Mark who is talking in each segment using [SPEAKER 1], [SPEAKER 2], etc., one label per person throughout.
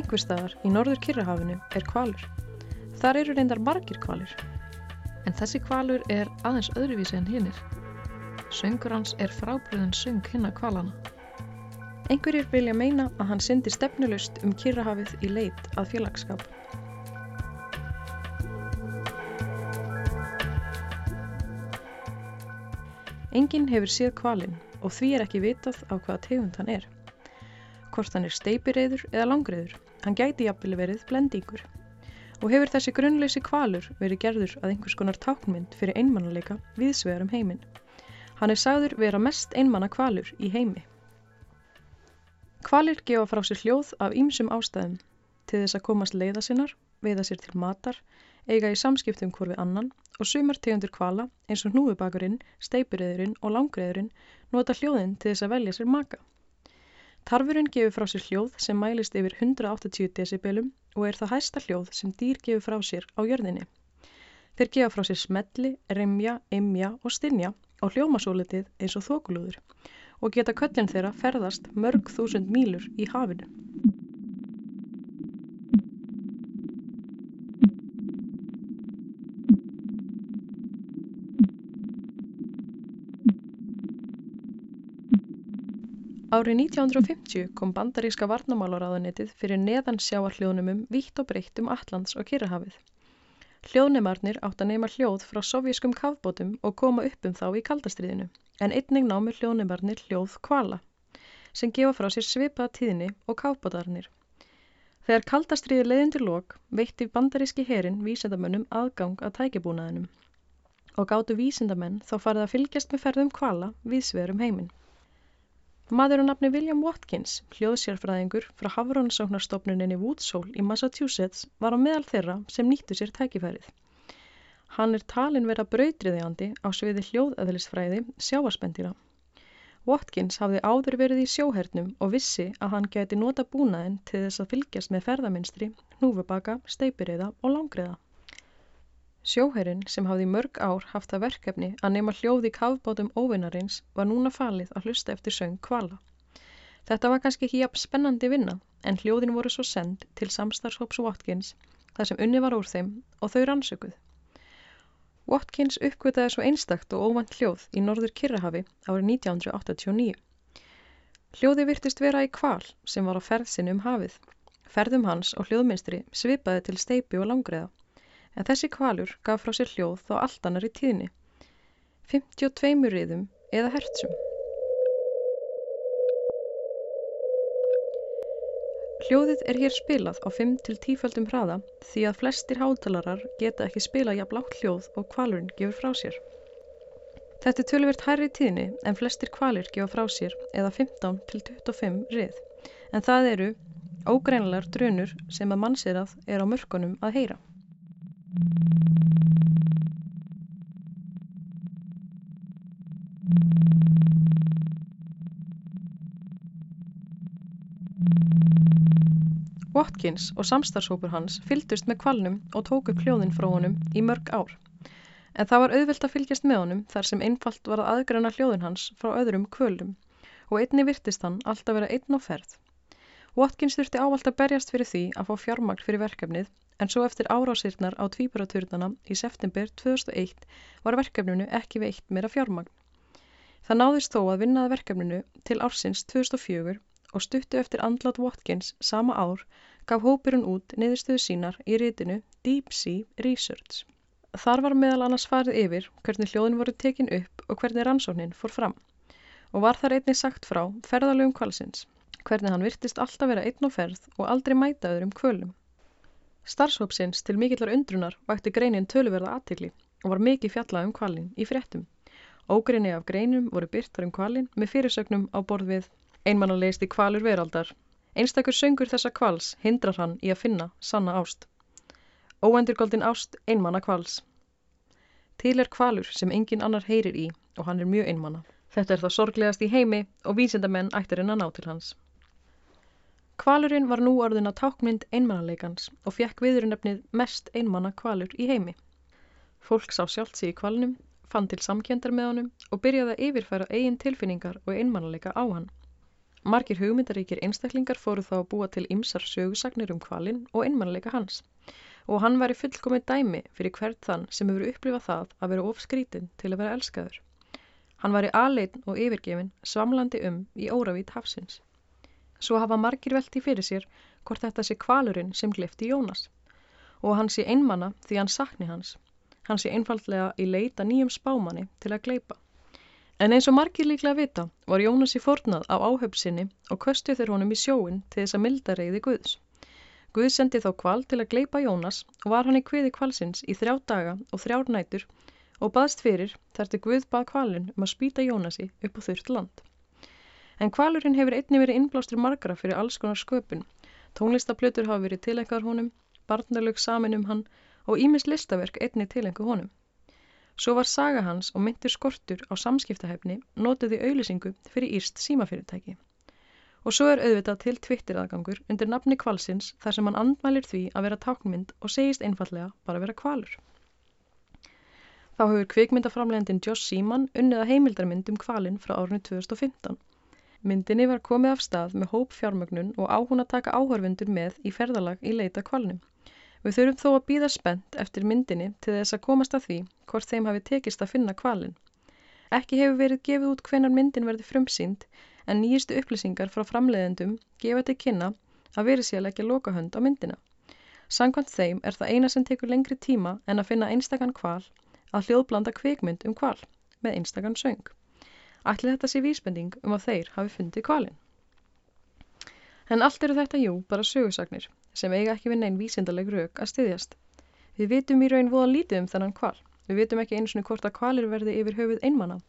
[SPEAKER 1] Einhver staðar í norður Kyrrahafinu er kvalur. Þar eru reyndar margir kvalir. En þessi kvalur er aðeins öðruvísi en hinnir. Söngur hans er frábriðan söng hinna kvalana. Einhverjir vilja meina að hann syndi stefnulust um Kyrrahafið í leit að félagskap. Enginn hefur séð kvalinn og því er ekki vitað á hvaða tegund hann er. Hvort hann er steipireyður eða langreiður, hann gæti jafnvel verið blendingur. Og hefur þessi grunnleysi kvalur verið gerður að einhvers konar táknmynd fyrir einmannalega viðsvegar um heiminn. Hann er sagður vera mest einmanna kvalur í heimi. Kvalir gefa frá sér hljóð af ýmsum ástæðum til þess að komast leiða sinnar, veiða sér til matar, eiga í samskiptum hvort við annan og sumar tegundur kvala eins og hnúfubakurinn, steipureyðurinn og langreiðurinn nota hljóðinn til þess að velja sér maka. Tarfurinn gefur frá sér hljóð sem mælist yfir 180 decibelum og er það hæsta hljóð sem dýr gefur frá sér á jörðinni. Þeir gefa frá sér smelli, remja, imja og stinja og hljómasólitið eins og þokulúður og geta köllin þeirra ferðast mörg þúsund mílur í hafinu. Árið 1950 kom bandaríska varnamálaráðunetið fyrir neðan sjáarhljóðnumum vítt og breytt um Allands og Kyrrahafið. Hljóðnemarnir átt að neyma hljóð frá sovjískum kafbótum og koma upp um þá í kaldastriðinu, en einnig námi hljóðnemarnir hljóð kvala, sem gefa frá sér svipaða tíðni og kafbótarnir. Þegar kaldastriði leiðindir lok veitti bandaríski herin vísendamönnum aðgang að tækjabúnaðinum og gáttu vísendamenn þá farið að fylgjast með ferðum kvala við sverum heiminn. Maður á nafni William Watkins, hljóðsérfræðingur frá Hafrónsóknarstofnuninni Woodshole í Massachusetts var á meðal þeirra sem nýttu sér tækifærið. Hann er talin vera brautriðjandi á sviði hljóðöðlisfræði sjávarspendina. Watkins hafði áður verið í sjóhernum og vissi að hann gæti nota búnaðin til þess að fylgjast með ferðaminstri, hnúfubaka, steipiriða og langriða. Sjóherrin sem hafði mörg ár haft það verkefni að nema hljóð í kafbátum óvinnarins var núna falið að hlusta eftir söng kvala. Þetta var kannski ekki jafn spennandi vinna en hljóðin voru svo send til samstarfshóps Watkins þar sem unni var úr þeim og þau rannsökuð. Watkins uppgötaði svo einstakt og óvand hljóð í norður Kirrahafi árið 1989. Hljóði virtist vera í kval sem var á ferðsinn um hafið. Ferðum hans og hljóðminstri svipaði til steipi og langriða en þessi kvalur gaf frá sér hljóð þá allt annar í tíðni, 52 riðum eða hertsum. Hljóðið er hér spilað á 5-10 földum hraða því að flestir hátalarar geta ekki spila jafn lágt hljóð og kvalurinn gefur frá sér. Þetta er tölvert hærri tíðni en flestir kvalir gefa frá sér eða 15-25 rið en það eru ógreinlegar drunur sem að mannsirað er á mörkunum að heyra. Watkins og samstarfshópur hans fylgdust með kvalnum og tóku kljóðin frá honum í mörg ár. En það var auðvelt að fylgjast með honum þar sem einfalt var að aðgræna hljóðin hans frá öðrum kvölum og einni virtist hann alltaf vera einn á ferð. Watkins þurfti ávalt að berjast fyrir því að fá fjármagn fyrir verkefnið en svo eftir árásirnar á tvíburaturnana í september 2001 var verkefninu ekki veitt meira fjármagn. Það náðist þó að vinnaði verkefninu til ársins 2004 og stuttu eftir andlat Watkins sama ár gaf hópurinn út niðurstöðu sínar í rítinu Deep Sea Research. Þar var meðal annars farið yfir hvernig hljóðin voru tekin upp og hvernig rannsóknin fór fram og var þar einnig sagt frá ferðalögum kvalsins, hvernig hann virtist alltaf vera einn og ferð og aldrei mætaður um kvölum. Starfshópsins til mikillar undrunar vakti greinin töluverða aðtikli og var mikið fjallað um kvalin í fréttum. Ógrinni af greinum voru byrtar um kvalin með fyrirsögnum á borð við Einmannalegist í kvalur veraldar. Einstakur söngur þessa kvals hindrar hann í að finna sanna ást. Óendurgoldin ást einmanna kvals. Til er kvalur sem engin annar heyrir í og hann er mjög einmanna. Þetta er það sorglegast í heimi og vísindamenn ættirinn að ná til hans. Kvalurinn var nú orðin að tákmynd einmannaleikans og fekk viðurinnefnið mest einmanna kvalur í heimi. Fólk sá sjálft sig í kvalnum, fann til samkjöndar með honum og byrjaði að yfirfæra eigin tilfinningar og einmannaleika á hann. Margir hugmyndaríkir einstaklingar fóru þá að búa til ymsar sögusagnir um kvalin og einmannleika hans og hann væri fullkomið dæmi fyrir hvert þann sem hefur upplifað það að vera ofskrítin til að vera elskaður. Hann væri aðleitn og yfirgefin svamlandi um í óravít hafsins. Svo hafa margir velti fyrir sér hvort þetta sé kvalurinn sem glifti Jónas og hann sé einmanna því hann sakni hans. Hann sé einfallega í leita nýjum spámanni til að gleipa. En eins og margir líklega vita var Jónas í fornað á áhöfsinni og köstu þeir honum í sjóin til þess að milda reyði Guðs. Guð sendi þá kval til að gleipa Jónas og var hann í kviði kvalsins í þrjá daga og þrjár nætur og baðst fyrir þar til Guð bað kvalin um að spýta Jónasi upp á þurft land. En kvalurinn hefur einni verið innblástur margra fyrir alls konar sköpun. Tónlistaplötur hafa verið tilengar honum, barnalög samin um hann og ímis listaverk einni tilengu honum. Svo var saga hans og myndir skortur á samskiptahefni notuð í auðlisingu fyrir Írst símafyrirtæki. Og svo er auðvitað til Twitter-aðgangur undir nafni kvalsins þar sem hann andmælir því að vera táknmynd og segist einfallega bara vera kvalur. Þá hefur kvikmyndaframlegandin Josh Seaman unnið að heimildarmynd um kvalin frá árunni 2015. Myndinni var komið af stað með hóp fjármögnun og á hún að taka áhörfundur með í ferðalag í leita kvalnum. Við þurfum þó að býða spennt eftir myndinni til þess að komast að því hvort þeim hafi tekist að finna kvalin. Ekki hefur verið gefið út hvenar myndin verði frumsýnd en nýjistu upplýsingar frá framleiðendum gefa til kynna að verið sé að leggja lokahönd á myndina. Sankvæmt þeim er það eina sem tekur lengri tíma en að finna einstakann kval að hljóðblanda kvikmynd um kval með einstakann söng. Ætli þetta sé vísbending um að þeir hafi fundið kvalin. En allt eru þetta jú bara sögursagnir sem eiga ekki við neinn vísindaleg rauk að styðjast. Við vitum í raun voða lítið um þennan kval. Við vitum ekki eins og hvort að kvalir verði yfir höfuð einmanna.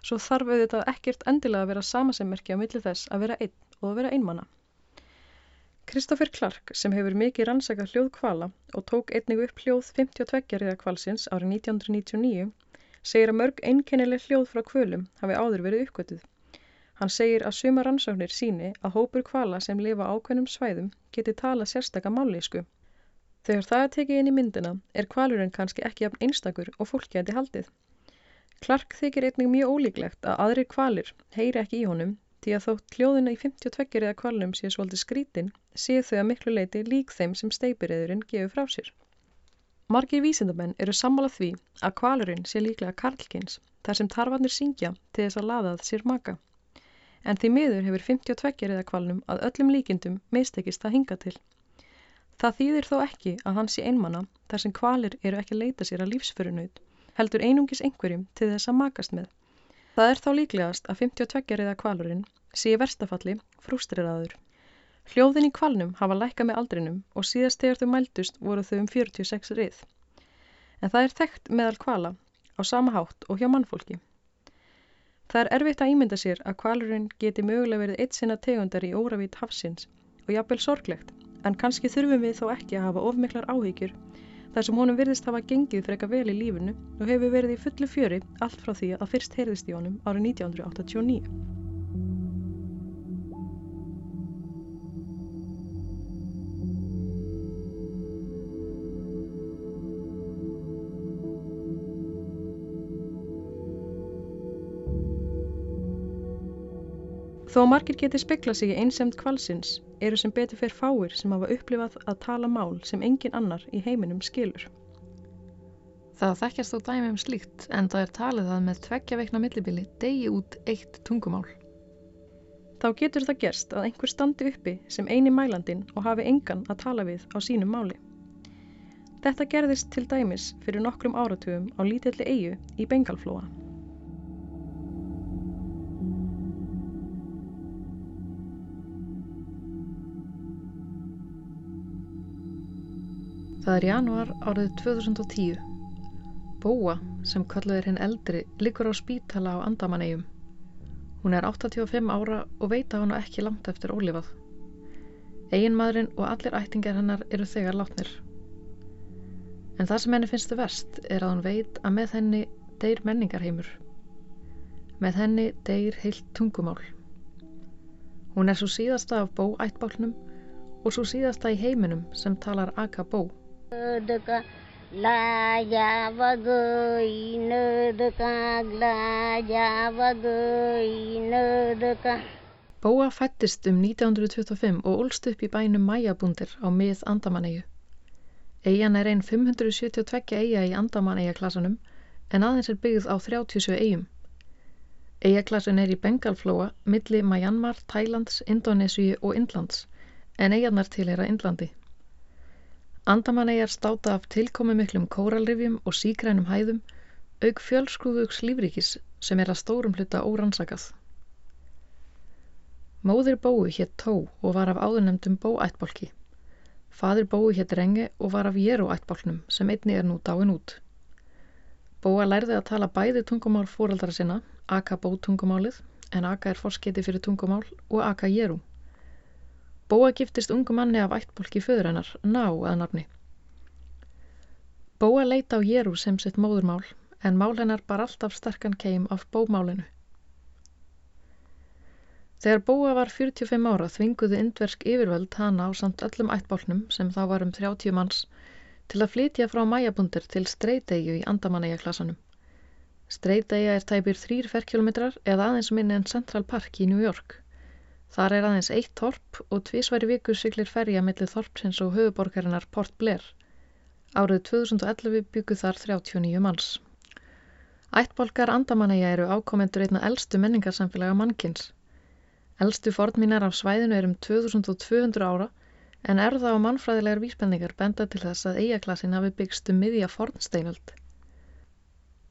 [SPEAKER 1] Svo þarf auðvitað ekkert endilega að vera samasemmerki á milli þess að vera einn og að vera einmanna. Kristoffer Clark sem hefur mikið rannsakað hljóð kvala og tók einnig upp hljóð 52 riða kvalsins árið 1999 segir að mörg einkennileg hljóð frá kvölum hafi áður verið uppgötuð. Hann segir að suma rannsóknir síni að hópur kvala sem lifa ákveðnum svæðum geti tala sérstaka mállísku. Þegar það er tekið inn í myndina er kvalurinn kannski ekki jafn einstakur og fólk geti haldið. Clark þykir einnig mjög ólíklegt að aðrir kvalir heyri ekki í honum því að þótt hljóðina í 52 eða kvalunum sé svolítið skrítin séu þau að miklu leiti lík þeim sem steipireyðurinn gefur frá sér. Margir vísindamenn eru sammálað því að kvalurinn sé líklega karlkins þar sem tarfarnir syngja til þess að laðað sér maka en því miður hefur 52 riðakvalnum að öllum líkindum mistekist að hinga til. Það þýðir þó ekki að hans sé einmanna þar sem kvalir eru ekki leita sér að lífsförunaut, heldur einungis einhverjum til þess að makast með. Það er þá líklegast að 52 riðakvalurinn sé í verstafalli frústriraður. Hljóðin í kvalnum hafa lækka með aldrinum og síðast þegar þau mæltust voru þau um 46 rið. En það er þekkt meðal kvala á sama hátt og hjá mannfólki. Það er erfitt að ímynda sér að kvalurinn geti mögulega verið eitt sinna tegundar í óravít hafsins og jafnvel sorglegt, en kannski þurfum við þó ekki að hafa ofmiklar áhyggjur þar sem honum virðist hafa gengið freka vel í lífinu og hefur verið í fullu fjöri allt frá því að fyrst heyrðist í honum árið 1989. Þó margir geti spekla sig í einsemt kvalsins eru sem betur fyrir fáir sem hafa upplifað að tala mál sem engin annar í heiminum skilur.
[SPEAKER 2] Það þekkjast þó dæmi um slíkt en það er talið að með tveggja veikna millibili degi út eitt tungumál.
[SPEAKER 1] Þá getur það gerst að einhver standi uppi sem eini mælandin og hafi engan að tala við á sínum máli. Þetta gerðist til dæmis fyrir nokkrum áratugum á lítilli eigu í Bengalflóa.
[SPEAKER 2] Það er januar árið 2010. Bóa, sem kalluð er hinn eldri, liggur á spítala á Andamaneyjum. Hún er 85 ára og veit að hún ekki langt eftir ólifað. Eginmadurinn og allir ættingar hennar eru þegar látnir. En það sem henni finnst þau verst er að hún veit að með henni deyr menningarheimur. Með henni deyr heilt tungumál. Hún er svo síðasta af bóættbálnum og svo síðasta í heiminum sem talar aka bó.
[SPEAKER 3] ಯಾವಾಗ
[SPEAKER 2] Bóa fættist um 1925 og ólst upp í bænum Mæjabundir á mið Andamanegju. Eian er einn 572 eiga í Andamanegjaklasanum en aðeins er byggð á 37 eigum. Eiaklasin er í Bengalflóa, milli Mæjanmar, Tælands, Indonési og Indlands en eigarnar til er að Indlandi. Andamaneyjar státa af tilkomi miklum kóralrifjum og síkrænum hæðum, auk fjölskrúðugs lífríkis sem er að stórum hluta órannsakað. Móðir Bóu hétt Tó og var af áðurnemdum Bóættbólki. Fadir Bóu hétt Renge og var af Jéróættbólknum sem einni er nú dáin út. Bóa lærði að tala bæði tungumál fóraldara sinna, Aka Bótungumálið, en Aka er forskiti fyrir tungumál, og Aka Jérú. Bóa giftist ungu manni af ættbólki föður hennar, Ná að nafni. Bóa leita á Jérú sem sitt móðurmál, en mál hennar bar alltaf sterkan keim af bómálinu. Þegar Bóa var 45 ára þvinguðu indversk yfirvöld hana á samt öllum ættbálnum sem þá var um 30 manns til að flytja frá mæjabundir til Streiteyju í Andamaneyjaklassanum. Streiteyja er tæpir 3 ferkilometrar eða aðeins minni en Central Park í New York. Þar er aðeins eitt þorp og tvísværi vikur siglir ferja mellið þorpsins og höfuborgarinnar Port Blair. Árið 2011 bygguð þar 39 manns. Ættbólkar Andamaneyja eru ákomendur einna eldstu menningarsamfélaga mannkins. Elstu fornmínar af svæðinu er um 2200 ára en erða og mannfræðilegar vísbendingar benda til þess að eigaklasin hafi byggst um miðja fornsteinöld.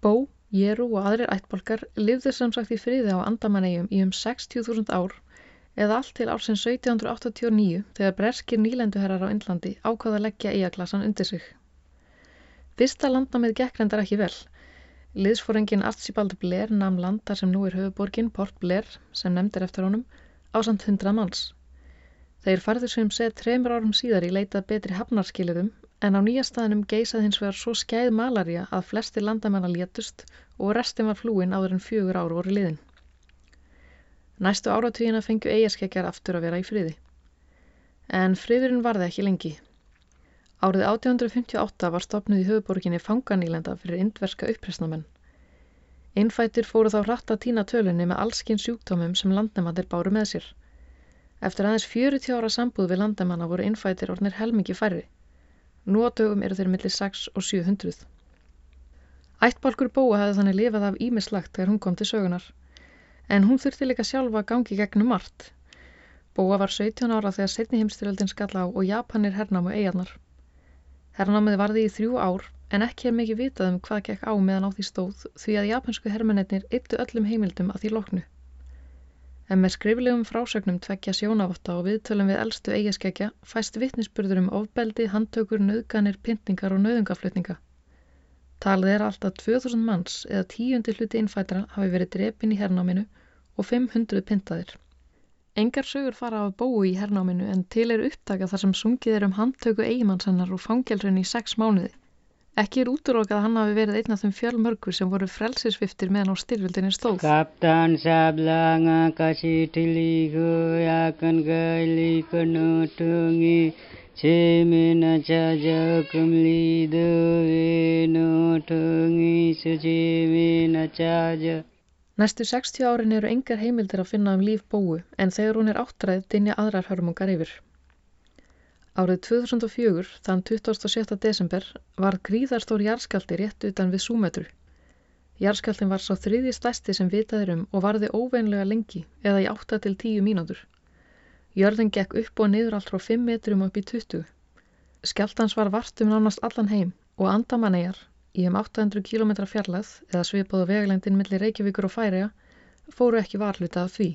[SPEAKER 2] Bó, Jéru og aðrir ættbolkar lifðu sem sagt í friði á Andamaneyjum í um 60.000 ár eða allt til ársins 1789 þegar breskir nýlenduherrar á Indlandi ákvaða að leggja eigaklasan undir sig. Fyrsta landnamið gekk reyndar ekki vel. Liðsfóringin Archibald Blair nam landar sem nú er höfuborgin Port Blair sem nefndir eftir honum á samt hundra manns. Þeir farður sem set tremur árum síðar í leitað betri hafnarskiliðum en á nýja staðinum geysað hins vegar svo skæð malaria að flesti landamennar létust og restin var flúin áður en fjögur ár voru liðin. Næstu áratvíina fengju eigaskeggjar aftur að vera í friði. En friðurinn varði ekki lengi. Árið 1858 var stopnuð í höfuborginni fanganýlenda fyrir indverska uppresnamenn. Innfættir fóru þá hratt að týna tölunni með allskinn sjúkdómum sem landemandir báru með sér. Eftir aðeins 40 ára sambúð við landemanna voru innfættir ornir helmingi færri. Nú á dögum eru þeir millir 6 og 700. Ættbálkur búa hefði þannig lifað af ímislagt þegar hún kom til sögunar. En hún þurfti líka sjálfa að gangi gegnum margt. Búa var 17 ára þegar setni heimstyröldin skall á og Japanir hernámu eigarnar. Hernámið varði í þrjú ár en ekki er mikið vitað um hvað gekk á meðan á því stóð því að japansku hermennir yttu öllum heimildum að því loknu. En með skriflegum frásögnum tvekja sjónavotta og viðtölum við eldstu eigaskeggja fæst vittnisspurður um ofbeldi, handtökur, nöðganir, pyntingar og nöðungaflutninga. Talið er alltaf 2000 manns eða tíundi hluti innfætra hafi verið drepin í hernáminu og 500 pyntaðir. Engar sögur fara af bóu í hernáminu en til er upptaka þar sem sungið er um handtöku eigimannshannar og fangelrun í sex mánuði. Ekki er úturokað að hann hafi verið einn af þeim fjölmörgur sem voru frelsisviftir meðan á styrvildinni stóð.
[SPEAKER 4] Kaptan sablanga kasitiliku yakan gailikanu tungi Chimina chaja kumlidu vinu tungi suchimina chaja
[SPEAKER 2] Næstu 60 árin eru engar heimildir að finna um líf bóu en þegar hún er áttræð dinja aðrar hörmungar yfir. Árið 2004, þann 27. desember, var gríðarstór jarðskaldi rétt utan við súmetru. Jarðskaldin var sá þriði stæsti sem vitaður um og varði óveinlega lengi eða í 8-10 mínútur. Jörðin gekk upp og niður allt frá 5 metrum upp í 20. Skjaldans var vart um nánast allan heim og andamannegar í um 800 km fjarlæð eða svipaðu veglendin millir Reykjavíkur og Færiða fóru ekki varluta af því.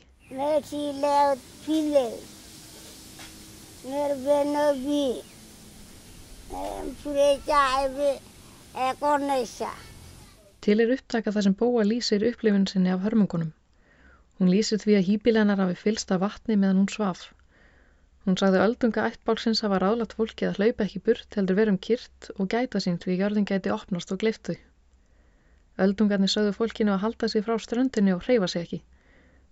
[SPEAKER 2] Til er upptaka þar sem Bóa lýsir upplifun sinni af hörmungunum. Hún lýsir því að hýpilennar hafi fylst af vatni meðan hún svaf. Hún sagði öldunga ættbálsins hafa ráðlat fólki að hlaupa ekki burt heldur verum kyrt og gæta sín því jörðin gæti opnast og gleiftu. Öldungarnir sögðu fólkinu að halda sig frá ströndinni og hreyfa sig ekki.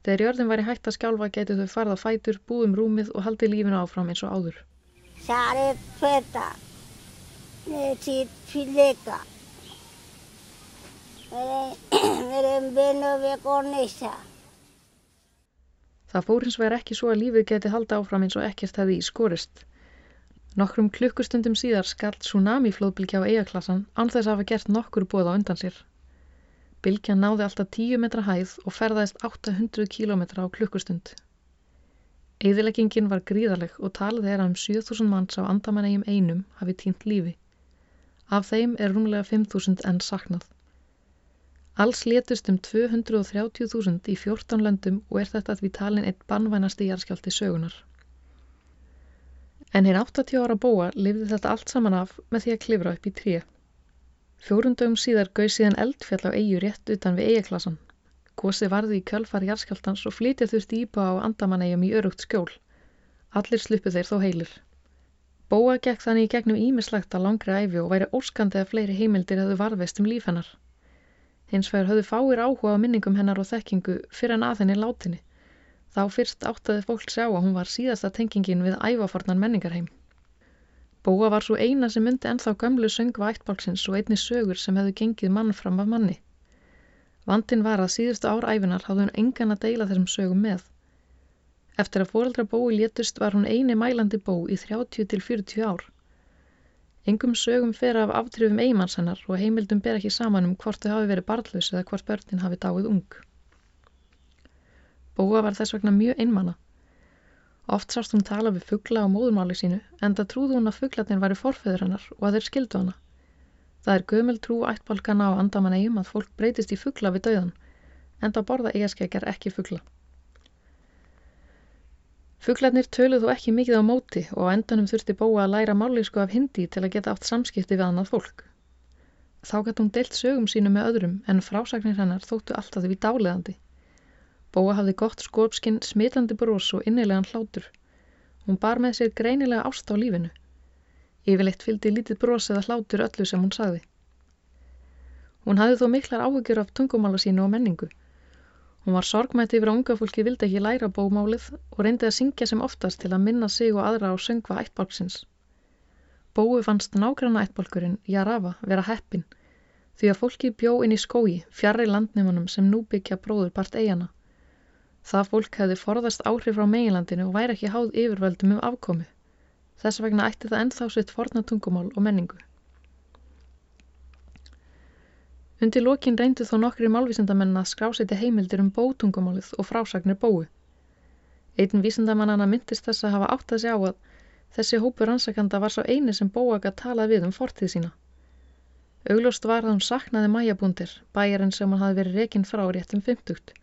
[SPEAKER 2] Þegar jörðin væri hægt að skjálfa gæti þau farða fætur, búum rúmið og haldi lífinu áfram eins og áður. Sari feta, neitt fyleka, verðum benu við góðnisa. Það fór hins vegar ekki svo að lífið geti halda áfram eins og ekkert hefði í skorist. Nokkrum klukkustundum síðar skall tsunami flóðbylgja á eigaklassan án þess að hafa gert nokkur bóð á undan sér. Bylgjan náði alltaf 10 metra hæð og ferðaðist 800 km á klukkustund. Eðileggingin var gríðarleg og talið er að um 7000 manns á andamannegjum einum hafi týnt lífi. Af þeim er rúmlega 5000 enn saknað. Alls létust um 230.000 í 14 löndum og er þetta því talin eitt bannvænasti jarðskjálti sögunar. En hinn 80 ára búa lifði þetta allt saman af með því að klifra upp í tré. Fjórundögum síðar gauð síðan eldfjall á eigu rétt utan við eigaklassan. Kosi varði í kjölfar jarðskjáltans og flytja þurfti íbá á andamannegjum í örugt skjól. Allir sluppu þeir þó heilir. Bóa gekk þannig í gegnum ímislegt að langri æfi og væri óskandi að fleiri heimildir hefðu varðveist um líf hennar. Hins vegar höfðu fáir áhuga á minningum hennar og þekkingu fyrir en að henni látinni. Þá fyrst áttaði fólk sjá að hún var síðasta tengingin við ævafornan menningarheim. Bóa var svo eina sem myndi ennþá gömlu söngva ættbálksins og einni sögur sem hefðu gengið mann fram af manni. Vandin var að síðustu ár æfinar hafði hún engan að deila þessum sögum með. Eftir að fóreldra bói létust var hún eini mælandi bó í 30 til 40 ár. Engum sögum fer af aftrifum eigimanns hennar og heimildum ber ekki saman um hvort þau hafi verið barðlaus eða hvort börnin hafi dáið ung. Bóa var þess vegna mjög einmanna. Oft sást hún tala við fuggla á móðumáli sínu en það trúði hún að fugglatinn væri forfeður hennar og að þeir skildu hana. Það er gömul trú ættbalkana á andaman eigum að fólk breytist í fuggla við dauðan en það borða eigaskækjar ekki fuggla. Fuglarnir töluð þó ekki mikið á móti og á endanum þurfti bóa að læra mállísku af hindi til að geta átt samskipti við annað fólk. Þá gæti hún deilt sögum sínu með öðrum en frásagnir hennar þóttu alltaf því dáleðandi. Bóa hafði gott skópskinn, smitandi brós og innilegan hlátur. Hún bar með sér greinilega ást á lífinu. Yfirleitt fylgdi lítið brós eða hlátur öllu sem hún sagði. Hún hafði þó miklar áhugjur af tungumála sínu og menningu. Hún var sorgmætt yfir að unga fólki vildi ekki læra bómálið og reyndi að syngja sem oftast til að minna sig og aðra á söngva ættbálksins. Bói fannst nágranna ættbálkurinn, Jarafa, vera heppin því að fólki bjó inn í skói, fjarrri landneimunum sem nú byggja bróður part eigana. Það fólk hefði forðast áhrif frá meginlandinu og væri ekki háð yfirvöldum um afkomi. Þess vegna ætti það ennþá sitt forna tungumál og menningu. Undir lokin reyndu þó nokkri málvísindamenn að skrásetja heimildir um bótungumálið og frásagnir bói. Einn vísindamannana myndist þess að hafa átt að sjá að þessi hópur rannsakanda var svo eini sem bóaga talað við um fortíð sína. Augljóst var að hún saknaði mæjabúndir, bæjarinn sem hann hafi verið rekinn frá réttum 50.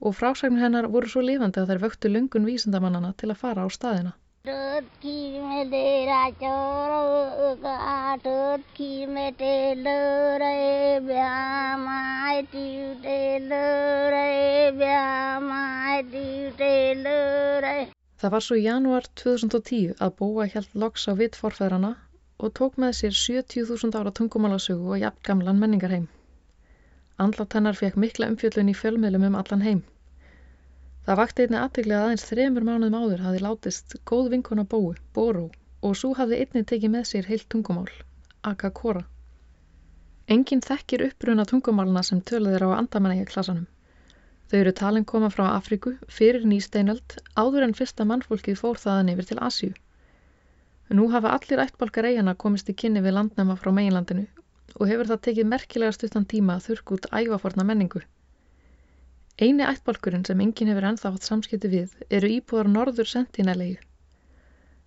[SPEAKER 2] Og frásagnir hennar voru svo lifandi að þær vöktu lungun vísindamannana til að fara á staðina.
[SPEAKER 3] खीर में डेरा चोर काटत खीर में टेलर रे ब्यामाय टेलर रे ब्यामाय टेलर रे
[SPEAKER 2] Það var svo í janúar 2010 að Bóa hjælt loks á vitt forfæðrana og tók með sér 70.000 ára tungumálasögu og jafn gamlan menningarheim. Andlat hennar fekk mikla umfjöllun í fjölmiðlum um allan heim. Það vakti einni aðtegli að aðeins þremur mánuðum áður hafi látist góð vinkona bói, Bóró, og svo hafði einni tekið með sér heilt tungumál, Akakora. Engin þekkir uppruna tungumáluna sem töluðir á andamennægja klassanum. Þau eru talin koma frá Afriku fyrir nýsteinöld áður en fyrsta mannfólkið fór þaðan yfir til Asjú. Nú hafa allir ættbalkar eigana komist í kynni við landnæma frá meginlandinu og hefur það tekið merkilega stuttan tíma að þurrk út ævaforna menningu. Eini ættbálkurinn sem enginn hefur ennþá hatt samskipti við eru íbúðar norður sentinelegu.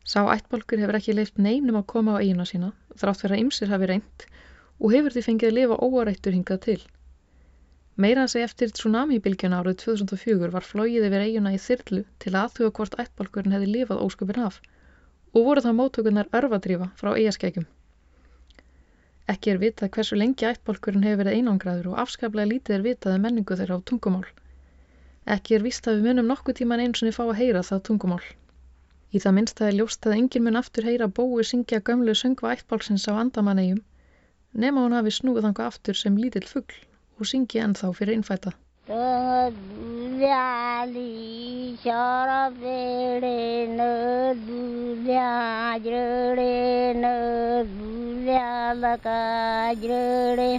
[SPEAKER 2] Sá ættbálkur hefur ekki leift neinum að koma á eigina sína, þrátt fyrir að ymsir hafi reynd og hefur því fengið að lifa óarættur hingað til. Meira að segja eftir tsunami-bylgjuna árið 2004 var flóið yfir eiguna í þyrlu til aðhuga hvort ættbálkurinn hefði lifað óskupin af og voru það móttökunar örfadrífa frá eigaskækjum. Ekki er vitað hversu lengi ættbálkurinn hefur verið einangraður og afskaplega lítið er vitað um menningu þeirra á tungumál. Ekki er víst að við munum nokkuð tíman eins og niður fá að heyra það tungumál. Í það minnst að er ljóst að engin mun aftur heyra bói syngja gömlu söngva ættbálsins á andamannegjum nema hún hafi snúið þanga aftur sem lítill fuggl og syngja ennþá fyrir innfæta.
[SPEAKER 3] દુલ્યાલી શર પેડે ન દુલ્યા જડે ન દુલ્યા લકા જડે